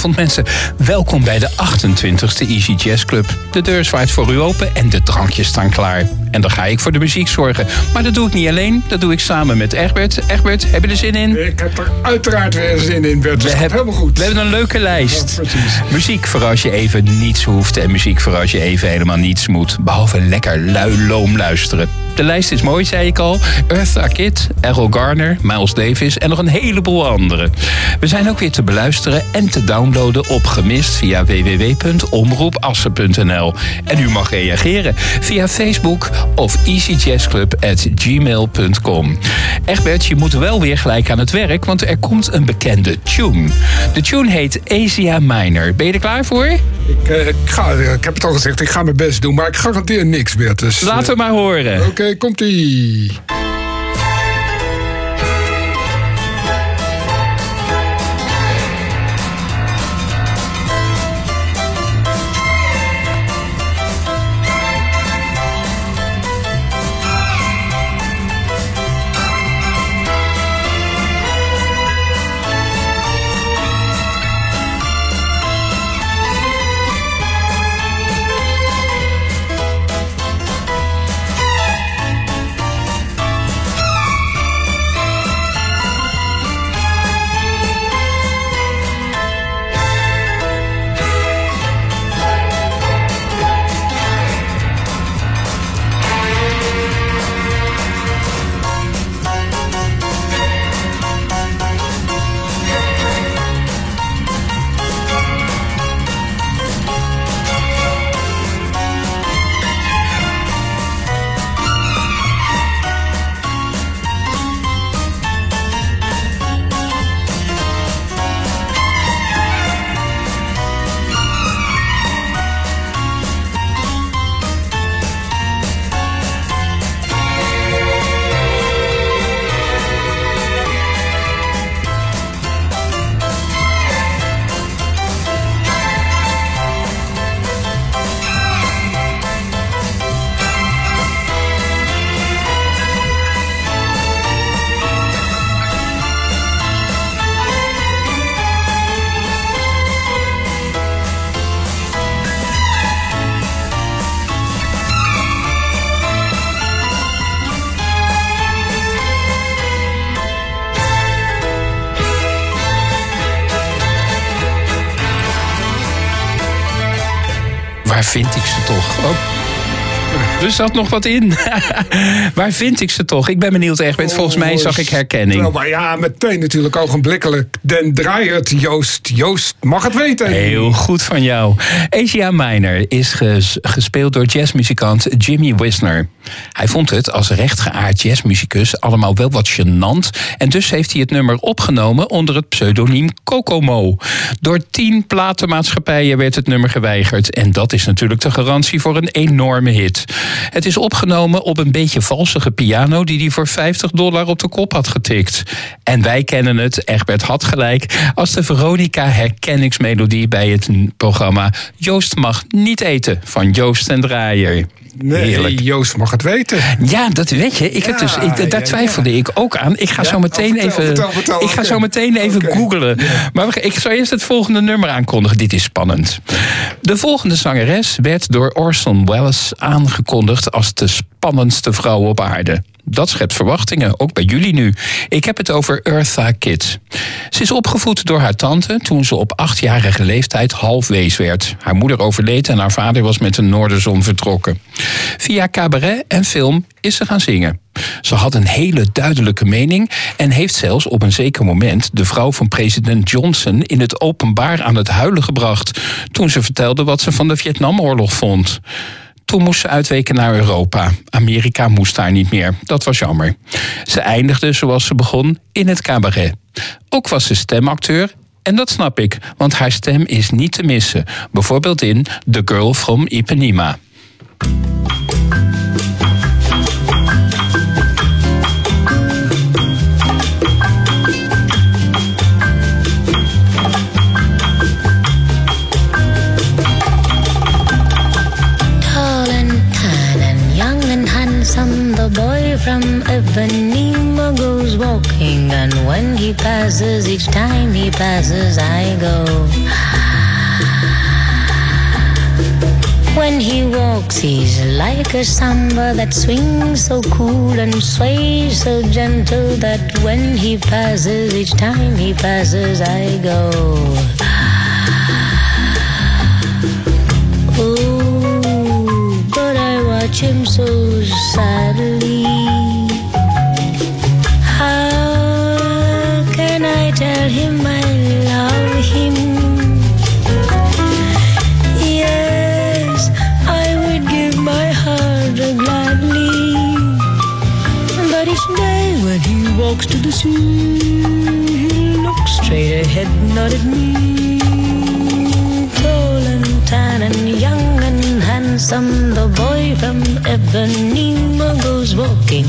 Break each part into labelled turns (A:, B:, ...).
A: Goedenavond mensen. Welkom bij de 28e Easy Jazz Club. De deur zwaait voor u open en de drankjes staan klaar. En dan ga ik voor de muziek zorgen. Maar dat doe ik niet alleen, dat doe ik samen met Egbert. Egbert, heb je er zin in?
B: Ik heb er uiteraard weer zin in, Bert. Dat is
A: hebben,
B: helemaal goed.
A: We hebben een leuke lijst. muziek voor als je even niets hoeft en muziek voor als je even helemaal niets moet. Behalve lekker lui loom luisteren. De lijst is mooi, zei ik al. Eartha Kitt, Errol Garner, Miles Davis en nog een heleboel anderen. We zijn ook weer te beluisteren en te downloaden op gemist via www.omroepassen.nl. En u mag reageren via Facebook of easyjazzclub.gmail.com. Egbert, je moet wel weer gelijk aan het werk, want er komt een bekende tune. De tune heet Asia Minor. Ben je er klaar voor?
B: Ik, uh, ik, ga, ik heb het al gezegd, ik ga mijn best doen, maar ik garandeer niks, Bert. Dus,
A: Laten we maar horen.
B: Oké, okay, komt-ie.
A: Ik ze toch? Oh. Er zat nog wat in. Waar vind ik ze toch? Ik ben benieuwd, Egbert. Volgens mij zag ik herkenning.
B: Nou, maar ja, meteen natuurlijk ogenblikkelijk. Den Draaiert, Joost. Joost mag het weten.
A: Heel goed van jou. Asia Minor is gespeeld door jazzmuzikant Jimmy Wisner. Hij vond het als rechtgeaard jazzmuzikus allemaal wel wat gênant. En dus heeft hij het nummer opgenomen onder het pseudoniem Kokomo. Door tien platenmaatschappijen werd het nummer geweigerd. En dat is natuurlijk de garantie voor een enorme hit. Het is opgenomen op een beetje valsige piano die hij voor 50 dollar op de kop had getikt. En wij kennen het, Egbert had gelijk, als de Veronica herkenningsmelodie bij het programma Joost mag niet eten van Joost en Draaier.
B: Nee, Joost mag het weten.
A: Ja, dat weet je. Ik heb dus, ik, daar twijfelde ik ook aan. Ik ga zo meteen even, ik ga zo meteen even googlen. Maar ik zal eerst het volgende nummer aankondigen. Dit is spannend. De volgende zangeres werd door Orson Welles aangekondigd als de spannendste vrouw op aarde. Dat schept verwachtingen, ook bij jullie nu. Ik heb het over Eartha Kitt. Ze is opgevoed door haar tante toen ze op achtjarige leeftijd halfwees werd. Haar moeder overleed en haar vader was met een noorderzon vertrokken. Via cabaret en film is ze gaan zingen. Ze had een hele duidelijke mening en heeft zelfs op een zeker moment de vrouw van president Johnson in het openbaar aan het huilen gebracht toen ze vertelde wat ze van de Vietnamoorlog vond. Toen moest ze uitweken naar Europa. Amerika moest daar niet meer. Dat was jammer. Ze eindigde zoals ze begon in het cabaret. Ook was ze stemacteur en dat snap ik, want haar stem is niet te missen. Bijvoorbeeld in The Girl from Ipanema.
C: Ipanema goes walking, and when he passes, each time he passes, I go.
D: When he walks, he's like a samba that swings so cool and sways so gentle that when he passes, each time he passes, I go. watch him so sadly to looks straight ahead, not at me. Tall and tan and young and handsome, the boy from Ipanema goes walking.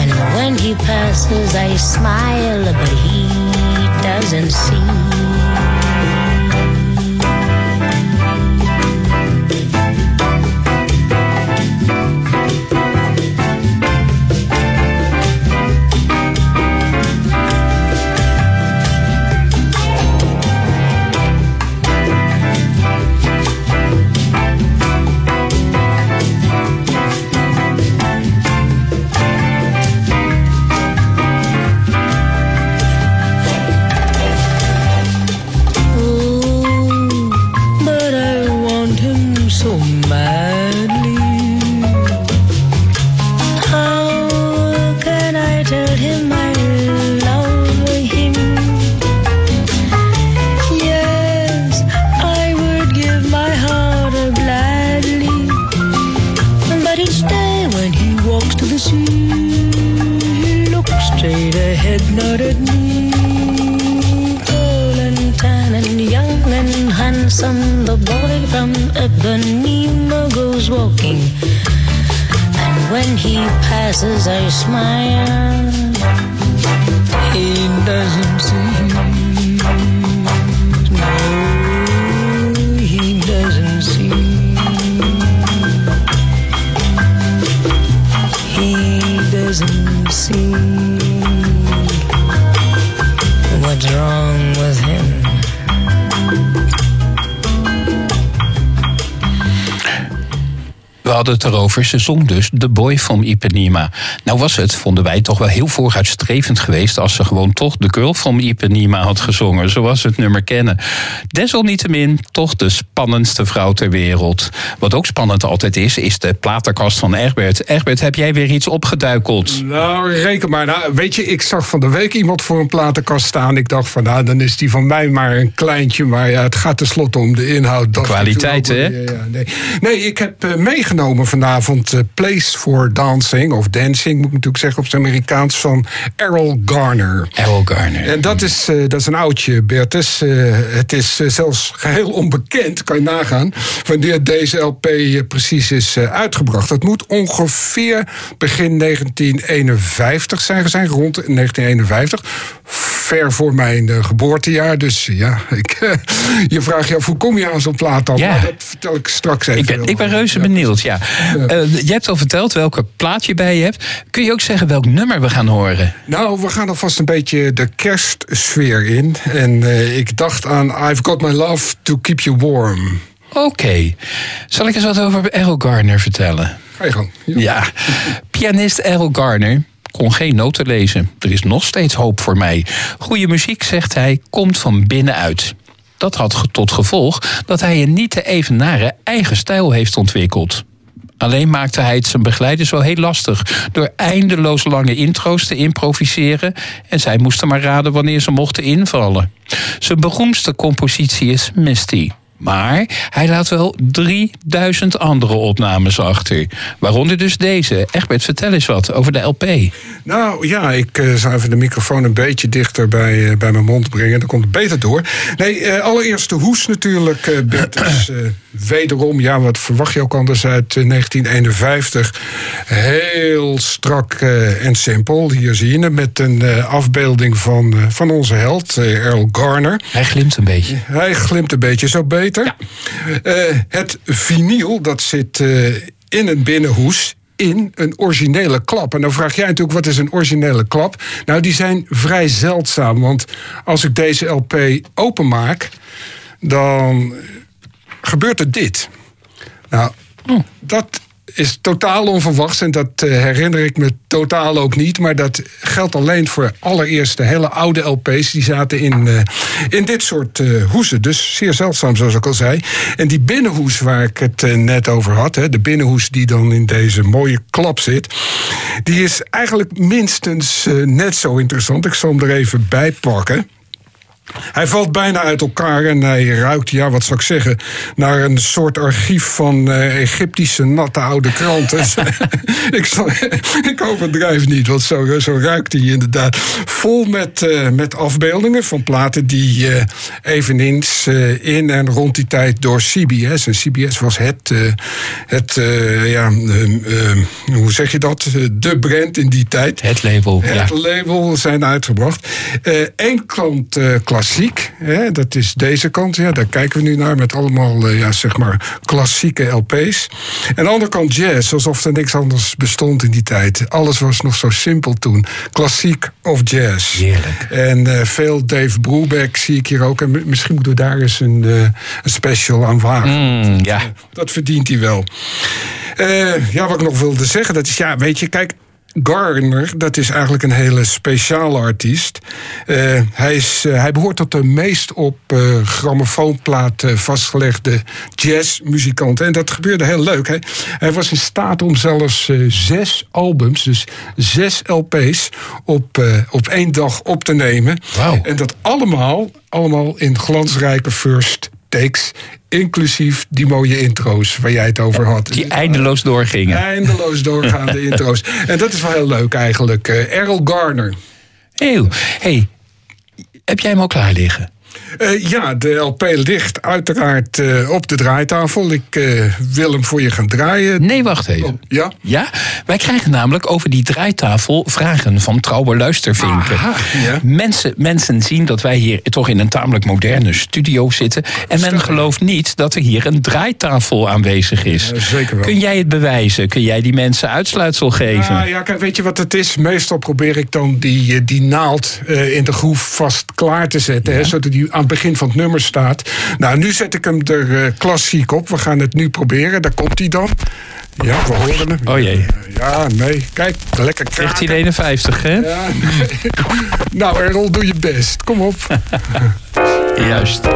D: And when he passes, I smile, but he doesn't see. Walking. And when he passes, I smile. He doesn't see.
A: Hadden het erover. Ze zong dus The Boy from Ipanema. Nou was het, vonden wij, toch wel heel vooruitstrevend geweest... als ze gewoon toch The Girl from Ipanema had gezongen. Zoals we het nummer kennen. Desalniettemin toch de spannendste vrouw ter wereld. Wat ook spannend altijd is, is de platenkast van Egbert. Egbert, heb jij weer iets opgeduikeld?
B: Nou, reken maar. Nou, weet je, ik zag van de week iemand voor een platenkast staan. Ik dacht van, nou, dan is die van mij maar een kleintje. Maar ja, het gaat tenslotte om de inhoud. Dat
A: kwaliteit,
B: Ja, ja, nee. nee, ik heb eh, meegenomen vanavond eh, Place for Dancing. Of Dancing, moet ik natuurlijk zeggen op zijn Amerikaans. Van Errol Garner.
A: Errol Garner.
B: En dat is, eh, dat is een oudje, Bertus. Eh, het is zelfs geheel onbekend, kan je nagaan, wanneer deze LP precies is uitgebracht. Het moet ongeveer begin 1951 zijn zijn, rond 1951. Ver voor mijn geboortejaar. Dus ja, ik, je vraagt je af, hoe kom je aan zo'n plaat dan?
A: Ja.
B: Maar dat vertel ik straks even.
A: Ik ben, ik ben reuze benieuwd, ja. Eh, je hebt al verteld welke plaat je bij je hebt. Kun je ook zeggen welk nummer we gaan horen?
B: Nou, we gaan alvast een beetje de kerstsfeer in. En eh, ik dacht aan I've Got My Love to Keep You Warm.
A: Oké. Zal ik eens wat over Errol Garner vertellen?
B: Ga je gang. Ja.
A: Ja, pianist Errol Garner kon geen noten lezen. Er is nog steeds hoop voor mij. Goede muziek, zegt hij, komt van binnenuit. Dat had tot gevolg dat hij een niet te evenaren eigen stijl heeft ontwikkeld. Alleen maakte hij het zijn begeleiders wel heel lastig door eindeloos lange intro's te improviseren en zij moesten maar raden wanneer ze mochten invallen. Zijn beroemdste compositie is Misty. Maar hij laat wel 3000 andere opnames achter. Waaronder dus deze. Egbert, vertel eens wat over de LP.
B: Nou ja, ik eh, zou even de microfoon een beetje dichter bij, eh, bij mijn mond brengen. Dan komt het beter door. Nee, eh, allereerst de hoes natuurlijk, eh, wederom, ja, wat verwacht je ook anders uit eh, 1951? Heel strak eh, en simpel. Hier zie je hem met een eh, afbeelding van, eh, van onze held, eh, Earl Garner.
A: Hij glimt een beetje.
B: Hij glimt een beetje zo beter. Eh, het vinyl, dat zit eh, in een binnenhoes in een originele klap. En dan vraag jij natuurlijk, wat is een originele klap? Nou, die zijn vrij zeldzaam. Want als ik deze LP openmaak, dan gebeurt er dit. Nou, dat is totaal onverwachts en dat eh, herinner ik me totaal ook niet. Maar dat geldt alleen voor allereerste hele oude LP's. Die zaten in, eh, in dit soort hoesen. Dus zeer zeldzaam, zoals ik al zei. En die binnenhoes waar ik het net over had, de binnenhoes die dan in deze mooie klap zit, die is eigenlijk minstens net zo interessant. Ik zal hem er even bij pakken. Hij valt bijna uit elkaar en hij ruikt, ja, wat zou ik zeggen, naar een soort archief van uh, Egyptische natte oude kranten. ik, ik overdrijf niet, want zo, zo ruikt hij inderdaad. Vol met, uh, met afbeeldingen van platen die uh, eveneens in en rond die tijd door CBS. En CBS was het, het ja, hoe zeg je dat? De brand in die tijd.
A: Het label.
B: Het ja. label zijn uitgebracht. Eén klant klassiek. Hè, dat is deze kant. Ja, daar kijken we nu naar met allemaal uh, ja, zeg maar klassieke LP's. En de andere kant jazz, alsof er niks anders bestond in die tijd. Alles was nog zo simpel toen. Klassiek of jazz.
A: Heerlijk.
B: En uh, veel Dave Brubeck zie ik hier ook. En misschien moeten we daar eens een, uh, een special aan wagen.
A: Mm, ja.
B: Dat verdient hij wel. ja, wat ik nog wilde zeggen, dat is ja, weet je, kijk, Gardner, dat is eigenlijk een hele speciale artiest. Uh, hij, is, uh, hij behoort tot de meest op uh, grammofoonplaat vastgelegde jazzmuzikanten. En dat gebeurde heel leuk. Hè? Hij was in staat om zelfs zes albums, dus zes LP's, op, op één dag op te nemen.
A: Wow.
B: En dat allemaal, allemaal in glansrijke first takes inclusief die mooie intro's waar jij het over had.
A: Die eindeloos doorgingen.
B: Eindeloos doorgaande intro's. En dat is wel heel leuk eigenlijk. Uh, Errol Garner.
A: Hey, hey, heb jij hem al klaar liggen?
B: Uh, ja, de LP ligt uiteraard uh, op de draaitafel. Ik uh, wil hem voor je gaan draaien.
A: Nee, wacht even. Oh,
B: ja?
A: Ja? Wij krijgen namelijk over die draaitafel vragen van trouwe luistervinken.
B: Aha, ja.
A: mensen, mensen zien dat wij hier toch in een tamelijk moderne studio zitten. En men gelooft niet dat er hier een draaitafel aanwezig is.
B: Zeker wel.
A: Kun jij het bewijzen? Kun jij die mensen uitsluitsel geven?
B: Ja, ja kijk, weet je wat het is? Meestal probeer ik dan die, die naald in de groef vast klaar te zetten. Hè, zodat die aan het begin van het nummer staat. Nou, nu zet ik hem er uh, klassiek op. We gaan het nu proberen. Daar komt hij dan. Ja, we horen hem.
A: Oh jee.
B: Ja, nee. Kijk, lekker kraken.
A: 1951, hè?
B: Ja, nee. nou, Errol, doe je best. Kom op.
A: Juist.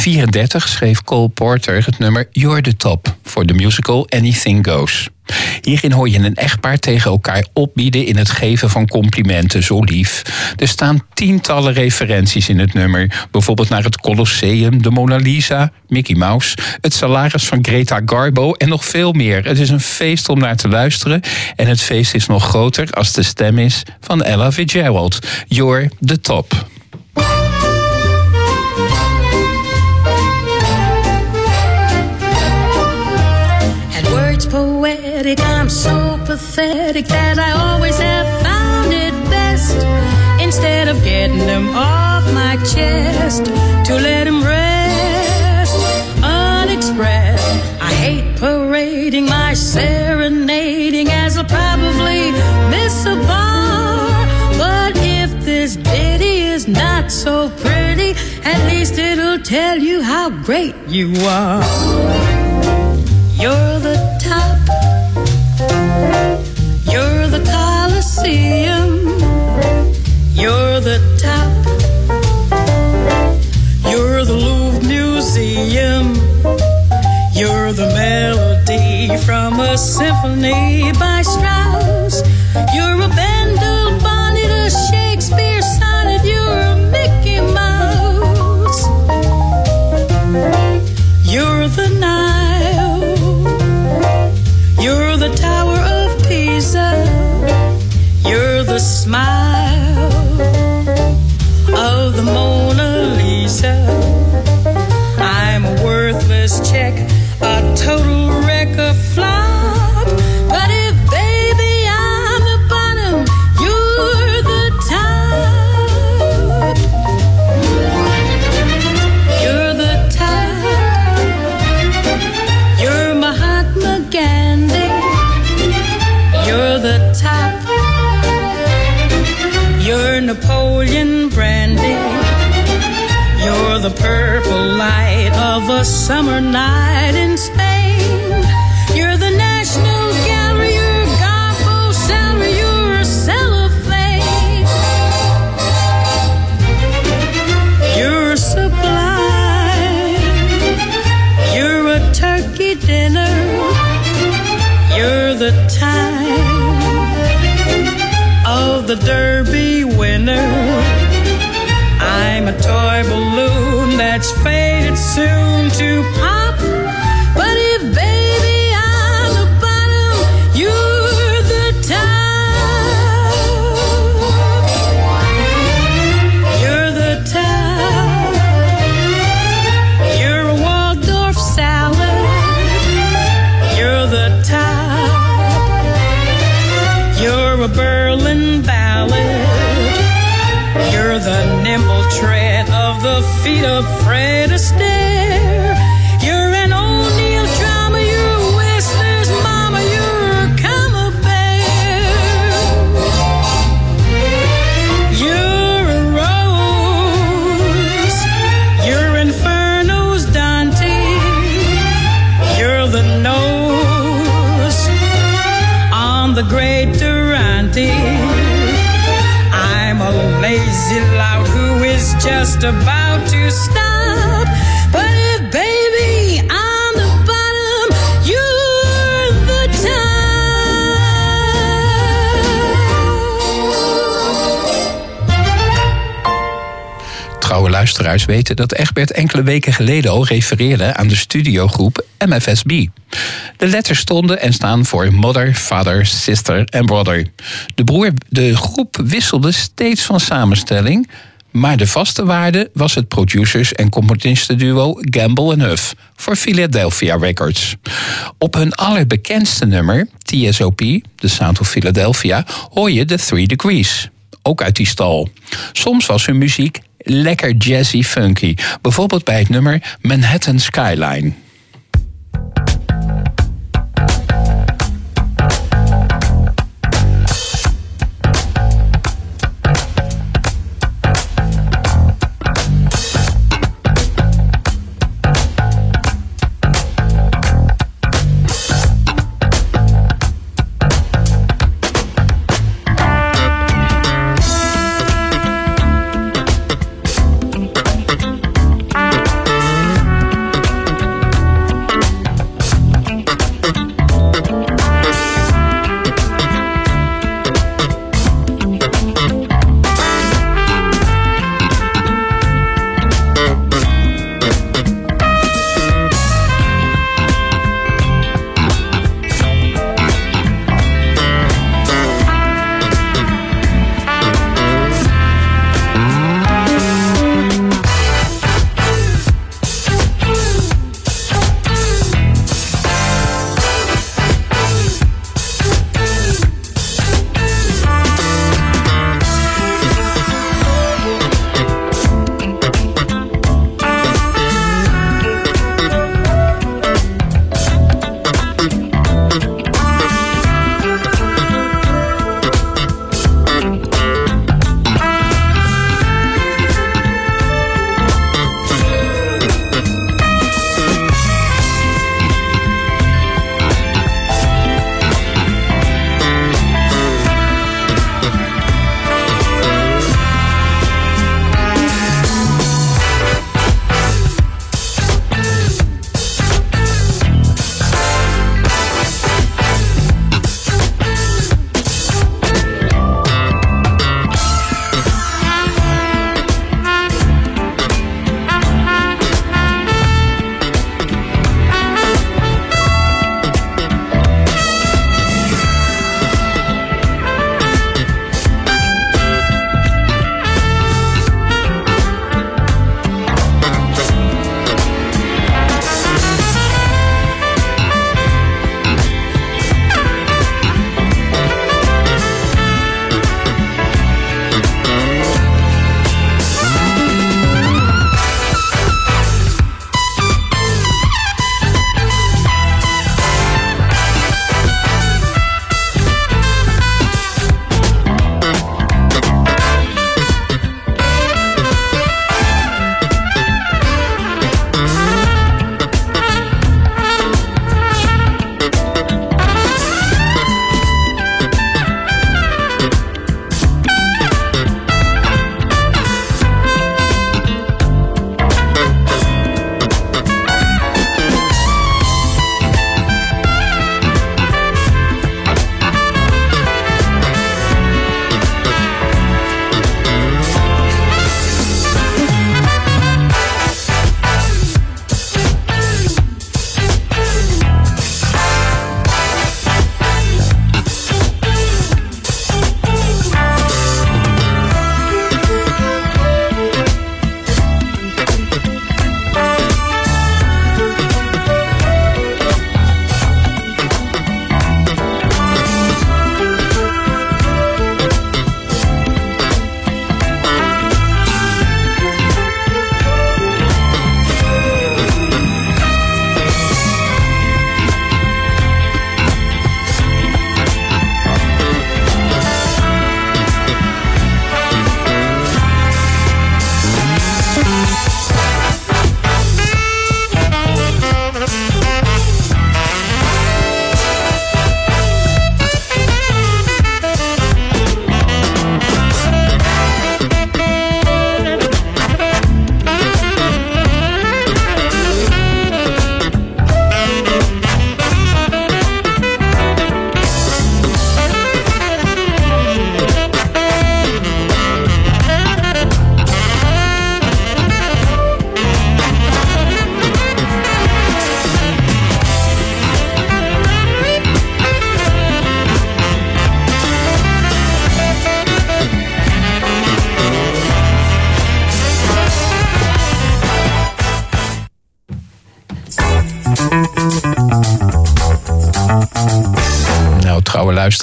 A: 1934 schreef Cole Porter het nummer You're the Top voor de musical Anything Goes. Hierin hoor je een echtpaar tegen elkaar opbieden in het geven van complimenten, zo lief. Er staan tientallen referenties in het nummer. Bijvoorbeeld naar het Colosseum, de Mona Lisa, Mickey Mouse, het salaris van Greta Garbo en nog veel meer. Het is een feest om naar te luisteren. En het feest is nog groter als de stem is van Ella Fitzgerald. You're the top.
C: Poetic, I'm so pathetic that I always have found it best instead of getting them off my chest to let them rest unexpressed. I hate parading my serenading as I'll probably miss a bar. But if this ditty is not so pretty, at least it'll tell you how great you are. You're the top of
A: weten dat Egbert enkele weken geleden al refereerde aan de studiogroep MFSB. De letters stonden en staan voor Mother, Father, Sister en Brother. De, broer, de groep wisselde steeds van samenstelling, maar de vaste waarde was het producers- en componistenduo Gamble en Huff voor Philadelphia Records. Op hun allerbekendste nummer, TSOP, The Sound of Philadelphia, hoor je de Three Degrees. Ook uit die stal. Soms was hun muziek lekker jazzy funky, bijvoorbeeld bij het nummer Manhattan Skyline.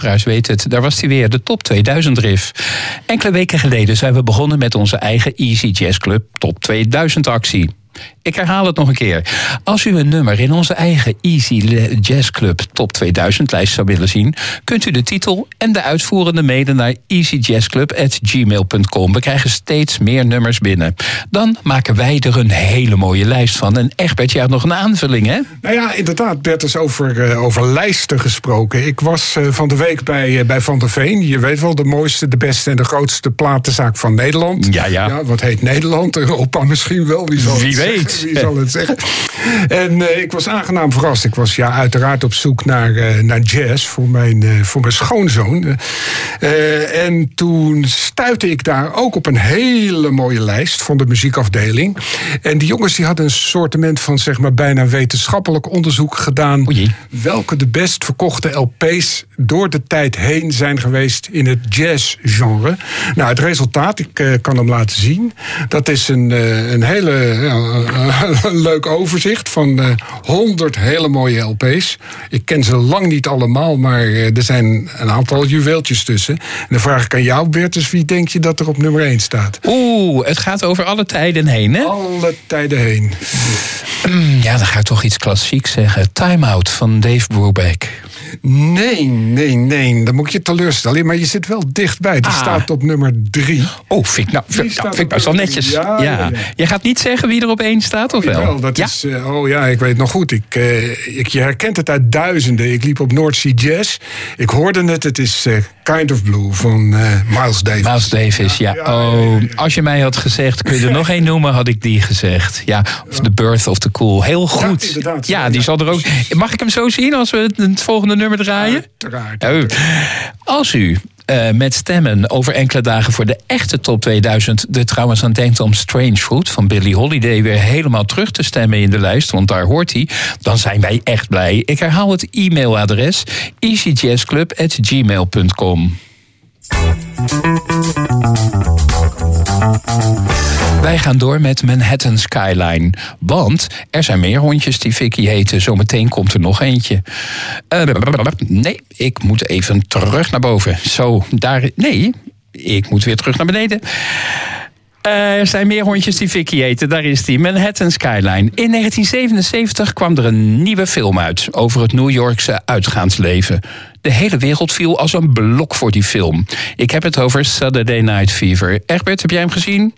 A: Luisteraars het. Daar was hij weer, de Top 2000 riff. Enkele weken geleden zijn we begonnen met onze eigen Easy Jazz Club Top 2000 actie. Ik herhaal het nog een keer. Als u een nummer in onze eigen Easy Jazz Club Top 2000 lijst zou willen zien, kunt u de titel en de uitvoerende mailen naar easyjazzclub.gmail.com. We krijgen steeds meer nummers binnen. Dan maken wij er een hele mooie lijst van. En Egbert, jij had nog een aanvulling, hè?
B: Nou ja, inderdaad, Bert, is over, uh, over lijsten gesproken. Ik was uh, van de week bij, uh, bij Van der Veen. Je weet wel, de mooiste, de beste en de grootste platenzaak van Nederland.
A: Ja, ja.
B: ja wat heet Nederland? Europa misschien wel. Wie, zal
A: Wie weet.
B: Wie zal het zeggen? En uh, ik was aangenaam verrast. Ik was ja, uiteraard op zoek naar, uh, naar jazz voor mijn, uh, voor mijn schoonzoon. en toen stuitte ik daar ook op een hele mooie lijst van de muziekafdeling. En die jongens die hadden een soortement van zeg maar bijna wetenschappelijk onderzoek gedaan.
A: Oei.
B: Welke de best verkochte LP's door de tijd heen zijn geweest in het jazzgenre. Nou, het resultaat, ik kan hem laten zien. Dat is een, een hele een leuk overzicht van uh, 100 hele mooie LP's. Ik ken ze lang niet allemaal, maar uh, er zijn een aantal juweeltjes tussen. En dan vraag ik aan jou, Bertus, wie denk je dat er op nummer 1 staat?
A: Oeh, het gaat over alle tijden heen, hè?
B: Alle tijden heen.
A: Ja, dan ga ik toch iets klassieks zeggen. Time Out van Dave Brubeck.
B: Nee, nee, nee. Dan moet je teleurstellen. Maar je zit wel dichtbij. Die ah. staat op nummer drie.
A: Oh, vind ik nou, vind, nou, vind ik best wel netjes. Ja, ja. ja, Je gaat niet zeggen wie er op één staat, of wel?
B: dat is, uh, oh ja, ik weet nog goed. Ik, uh, ik, je herkent het uit duizenden. Ik liep op North Sea Jazz. Ik hoorde het. Het is uh, Kind of Blue van Miles Davis.
A: Miles Davis, ja. oh, als je mij had gezegd, kun je er nog één noemen, had ik die gezegd. Ja, of The Birth of the Cool. Heel goed. Ja, ja die zal er ook... Mag ik hem zo zien als we het volgende nummer draaien?
B: Uiteraard.
A: Oh. Als u uh, met stemmen over enkele dagen voor de echte top 2000. De trouwens aan denkt om Strange Fruit van Billie Holiday weer helemaal terug te stemmen in de lijst, want daar hoort hij. Dan zijn wij echt blij. Ik herhaal het e-mailadres easyjazzclub@gmail.com. Wij gaan door met Manhattan Skyline. Want er zijn meer hondjes die Vicky heten. Zometeen komt er nog eentje. Uh, nee, ik moet even terug naar boven. Zo, daar. Nee, ik moet weer terug naar beneden. Uh, er zijn meer hondjes die Vicky heten. Daar is die. Manhattan Skyline. In 1977 kwam er een nieuwe film uit over het New Yorkse uitgaansleven. De hele wereld viel als een blok voor die film. Ik heb het over Saturday Night Fever. Egbert, heb jij hem gezien?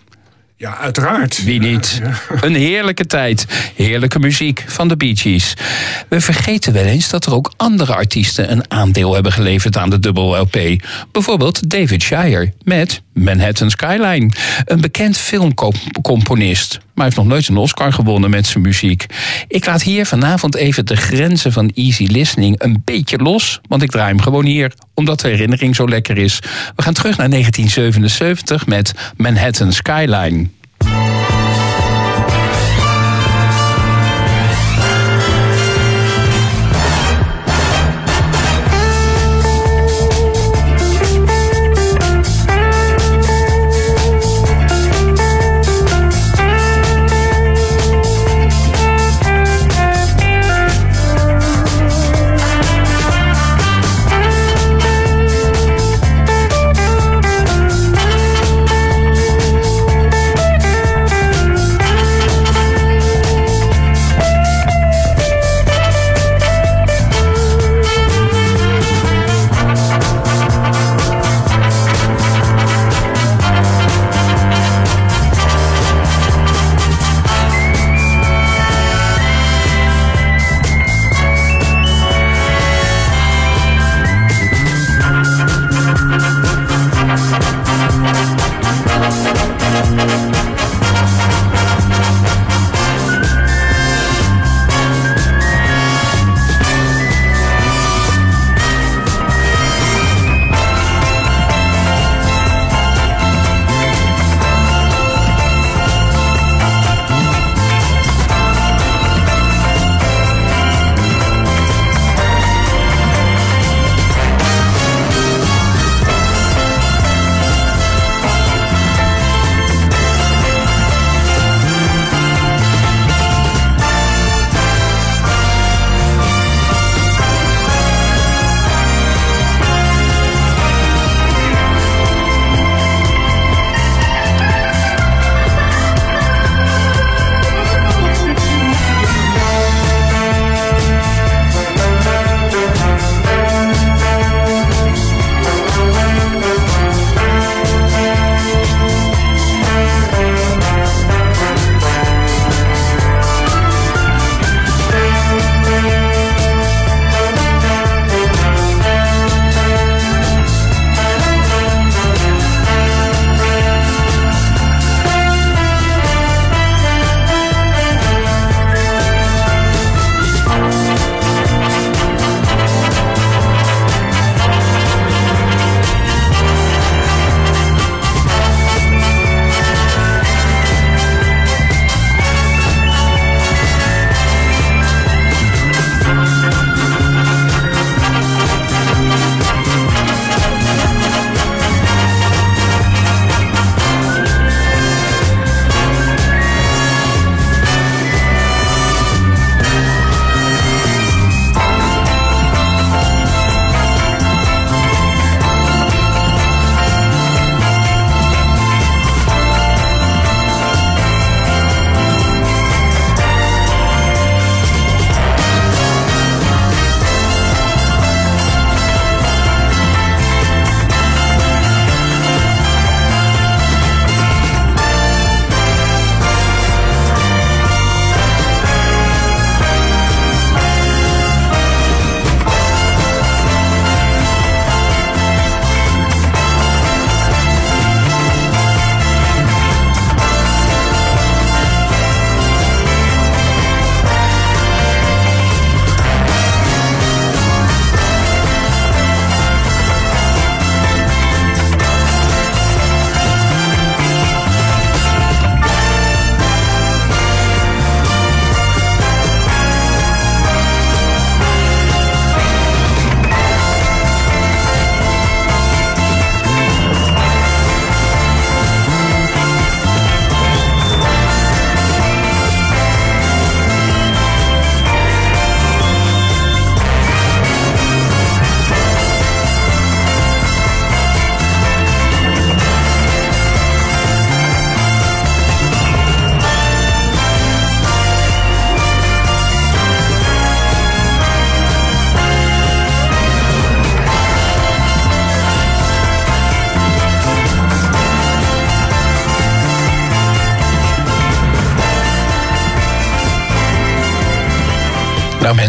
B: Ja, uiteraard.
A: Wie niet? Een heerlijke tijd. Heerlijke muziek van de Bee Gees. We vergeten wel eens dat er ook andere artiesten een aandeel hebben geleverd aan de dubbel LP. Bijvoorbeeld David Shire met Manhattan Skyline. Een bekend filmcomponist. Maar hij heeft nog nooit een Oscar gewonnen met zijn muziek. Ik laat hier vanavond even de grenzen van easy listening een beetje los. Want ik draai hem gewoon hier, omdat de herinnering zo lekker is. We gaan terug naar 1977 met Manhattan Skyline.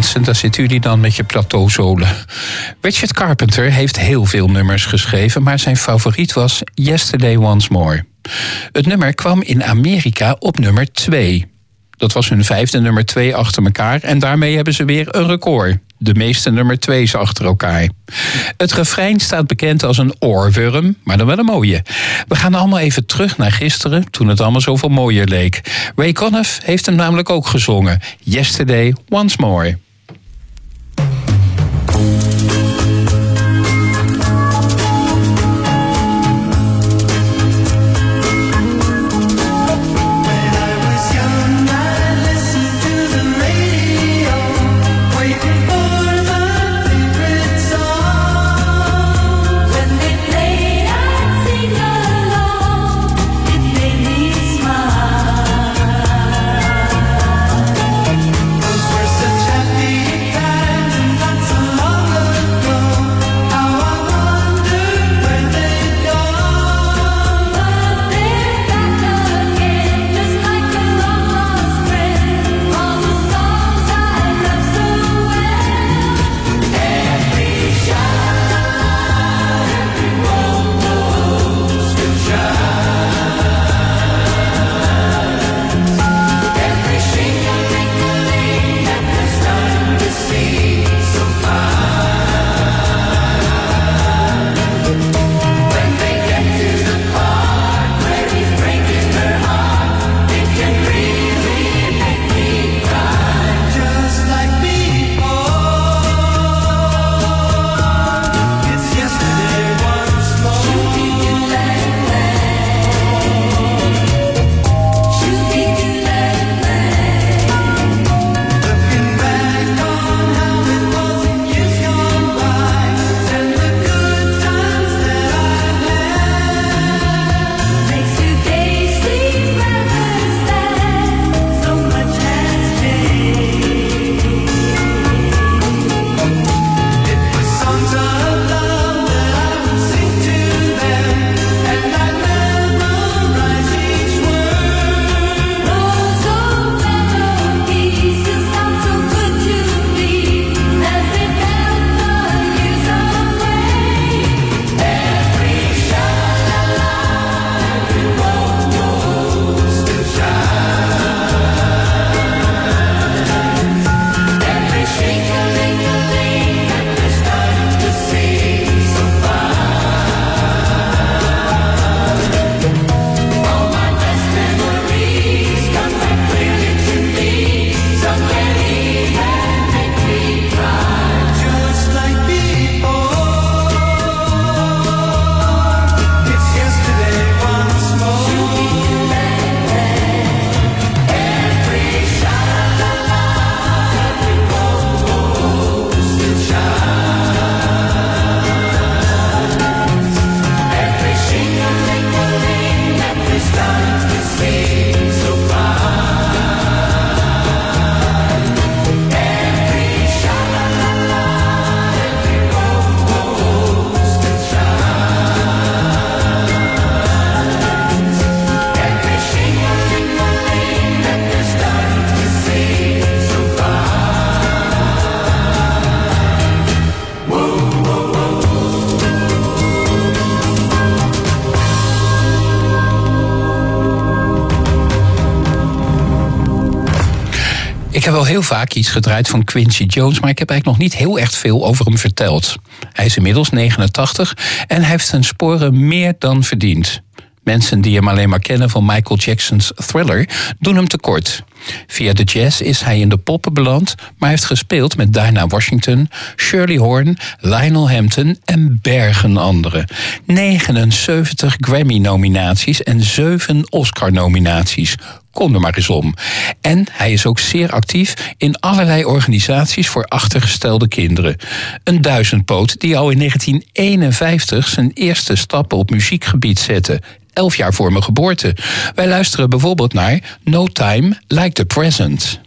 A: Mensen, daar zitten jullie dan met je plateauzolen. Richard Carpenter heeft heel veel nummers geschreven, maar zijn favoriet was Yesterday Once More. Het nummer kwam in Amerika op nummer 2. Dat was hun vijfde nummer 2 achter elkaar en daarmee hebben ze weer een record. De meeste nummer 2's achter elkaar. Het refrein staat bekend als een oorworm, maar dan wel een mooie. We gaan allemaal even terug naar gisteren, toen het allemaal zoveel mooier leek. Ray Conniff heeft hem namelijk ook gezongen. Yesterday Once More. Ik heb wel heel vaak iets gedraaid van Quincy Jones, maar ik heb eigenlijk nog niet heel echt veel over hem verteld. Hij is inmiddels 89 en heeft zijn sporen meer dan verdiend. Mensen die hem alleen maar kennen van Michael Jackson's Thriller doen hem tekort. Via de jazz is hij in de poppen beland, maar heeft gespeeld met Dinah Washington, Shirley Horn, Lionel Hampton en bergen anderen. 79 Grammy-nominaties en 7 Oscar-nominaties. Kom er maar eens om. En hij is ook zeer actief in allerlei organisaties voor achtergestelde kinderen. Een duizendpoot die al in 1951 zijn eerste stappen op muziekgebied zette elf jaar voor mijn geboorte. Wij luisteren bijvoorbeeld naar No Time Like the Present.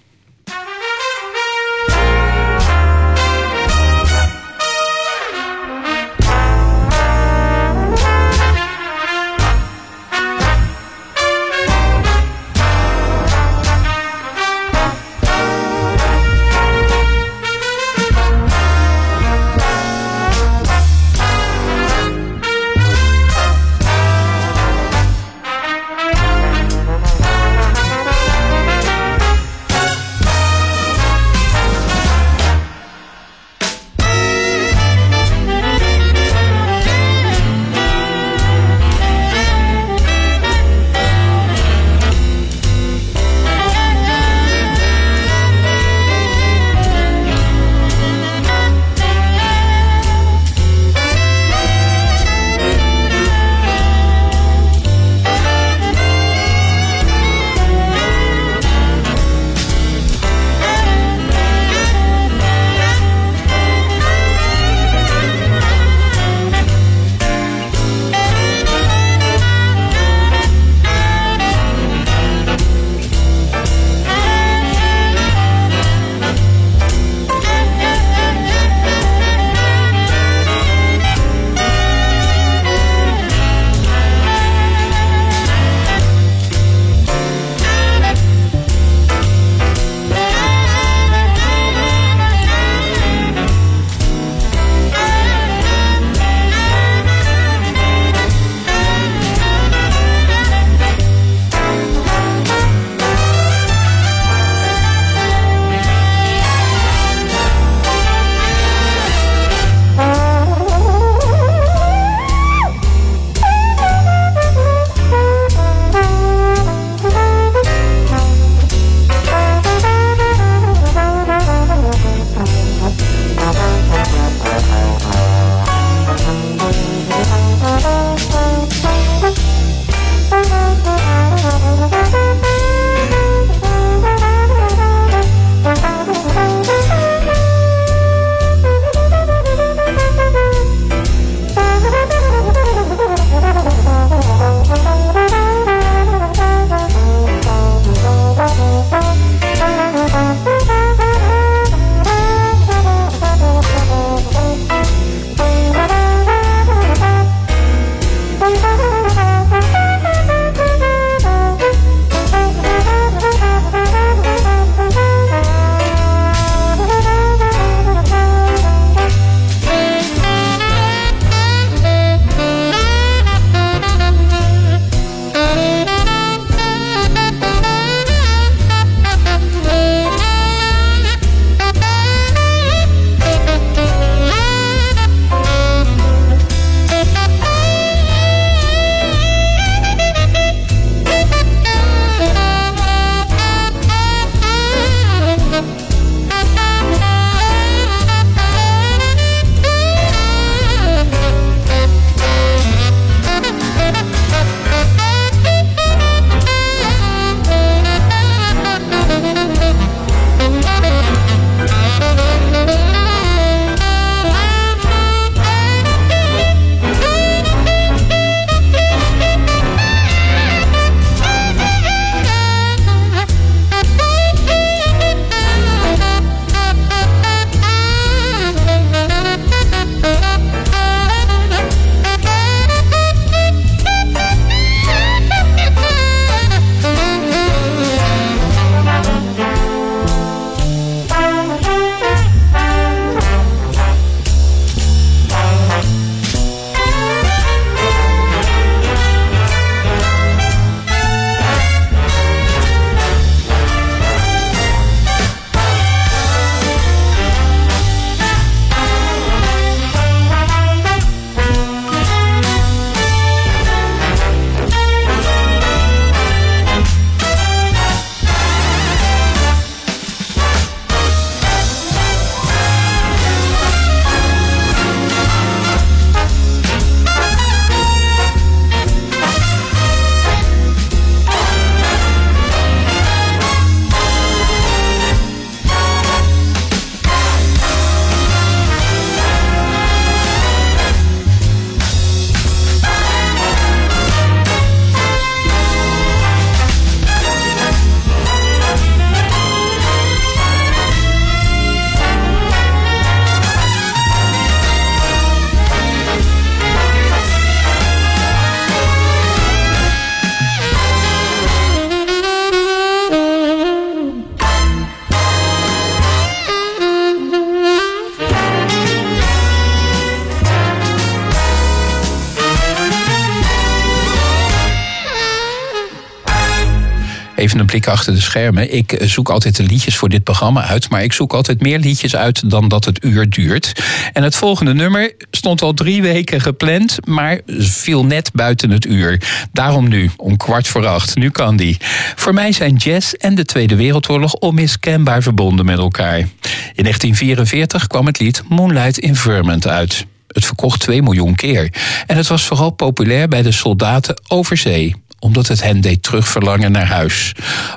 A: Achter de schermen. Ik zoek altijd de liedjes voor dit programma uit. Maar ik zoek altijd meer liedjes uit dan dat het uur duurt. En het volgende nummer stond al drie weken gepland. Maar viel net buiten het uur. Daarom nu, om kwart voor acht. Nu kan die. Voor mij zijn jazz en de Tweede Wereldoorlog onmiskenbaar verbonden met elkaar. In 1944 kwam het lied Moonlight in Vermont uit. Het verkocht 2 miljoen keer. En het was vooral populair bij de soldaten over zee omdat het hen deed terugverlangen naar huis.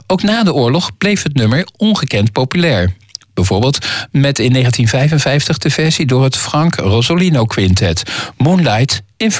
A: Ook na de oorlog bleef het nummer ongekend populair. Bijvoorbeeld met in 1955 de versie door het Frank Rosolino Quintet, Moonlight in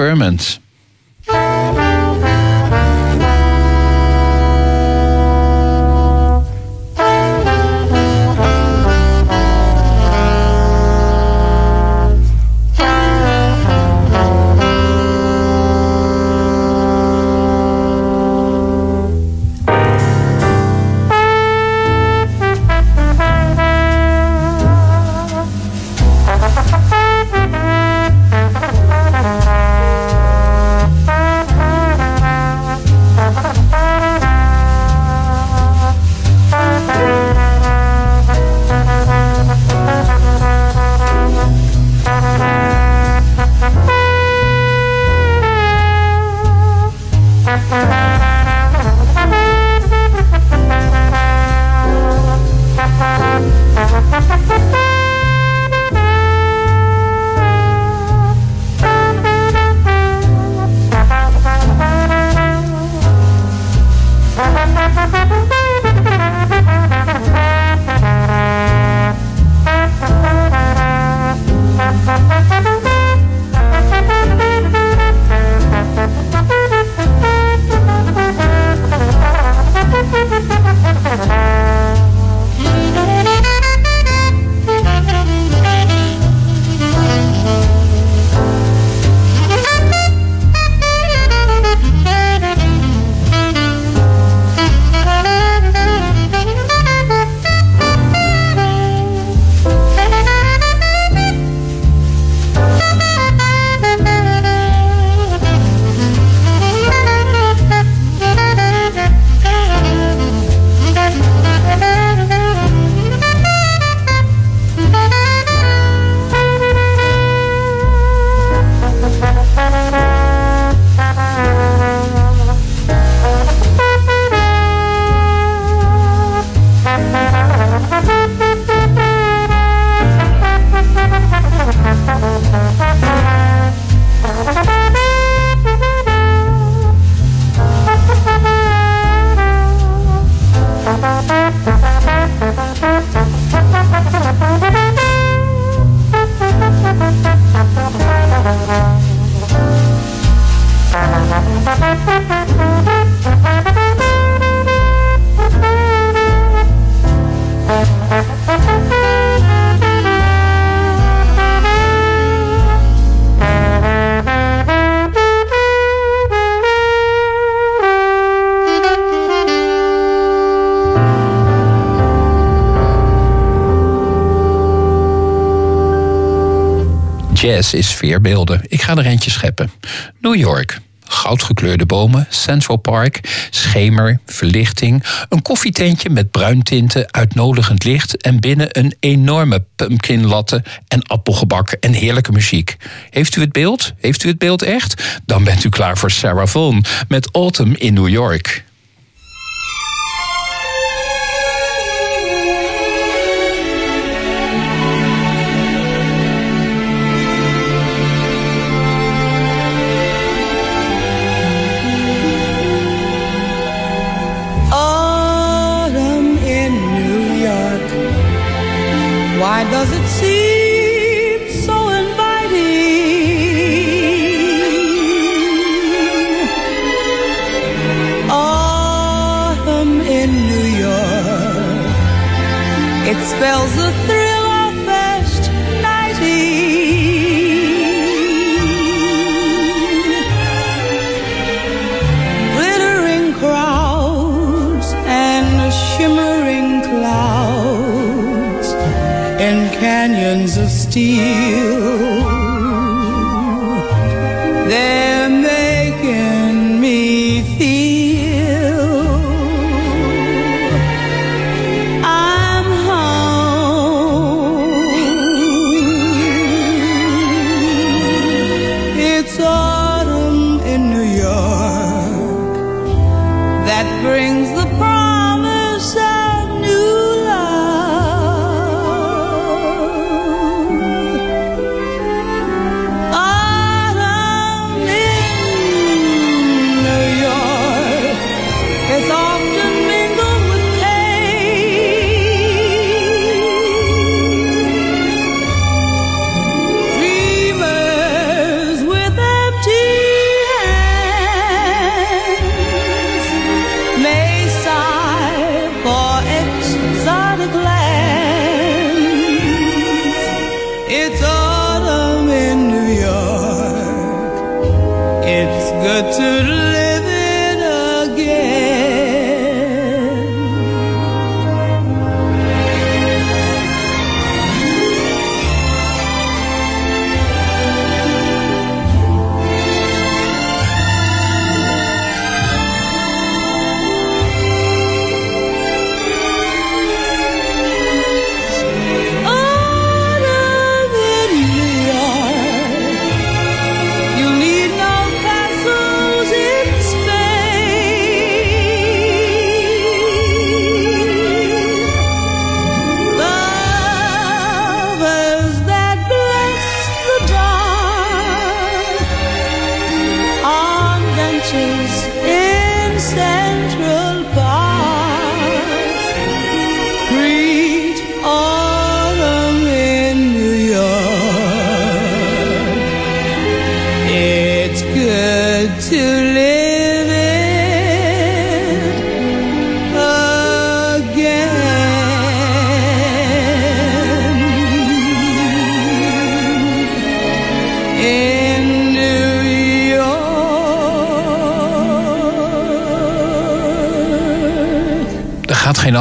A: jazz is sfeerbeelden. Ik ga er eentje scheppen. New York. Goudgekleurde bomen, Central Park, schemer, verlichting, een koffietentje met bruintinten, uitnodigend licht en binnen een enorme pumpkin latte en appelgebak en heerlijke muziek. Heeft u het beeld? Heeft u het beeld echt? Dan bent u klaar voor Sarah Vaughan met Autumn in New York.
D: Spells the thrill of first nighting. Glittering crowds and shimmering clouds in canyons of steel.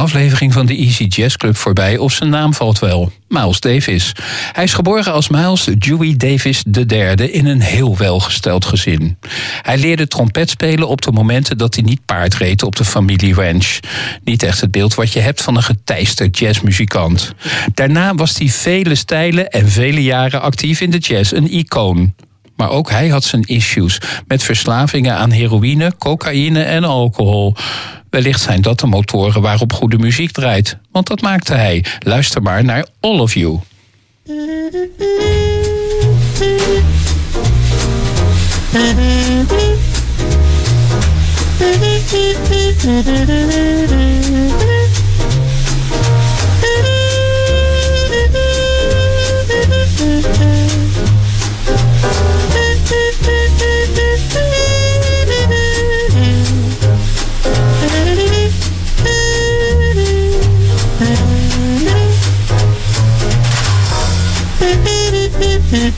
A: Aflevering van de Easy Jazz Club voorbij of zijn naam valt wel. Miles Davis. Hij is geboren als Miles Dewey Davis III in een heel welgesteld gezin. Hij leerde trompet spelen op de momenten dat hij niet paard reed op de familie ranch. Niet echt het beeld wat je hebt van een geteisterd jazzmuzikant. Daarna was hij vele stijlen en vele jaren actief in de jazz, een icoon. Maar ook hij had zijn issues met verslavingen aan heroïne, cocaïne en alcohol. Wellicht zijn dat de motoren waarop goede muziek draait. Want dat maakte hij. Luister maar naar All of You.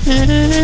C: Mm-hmm.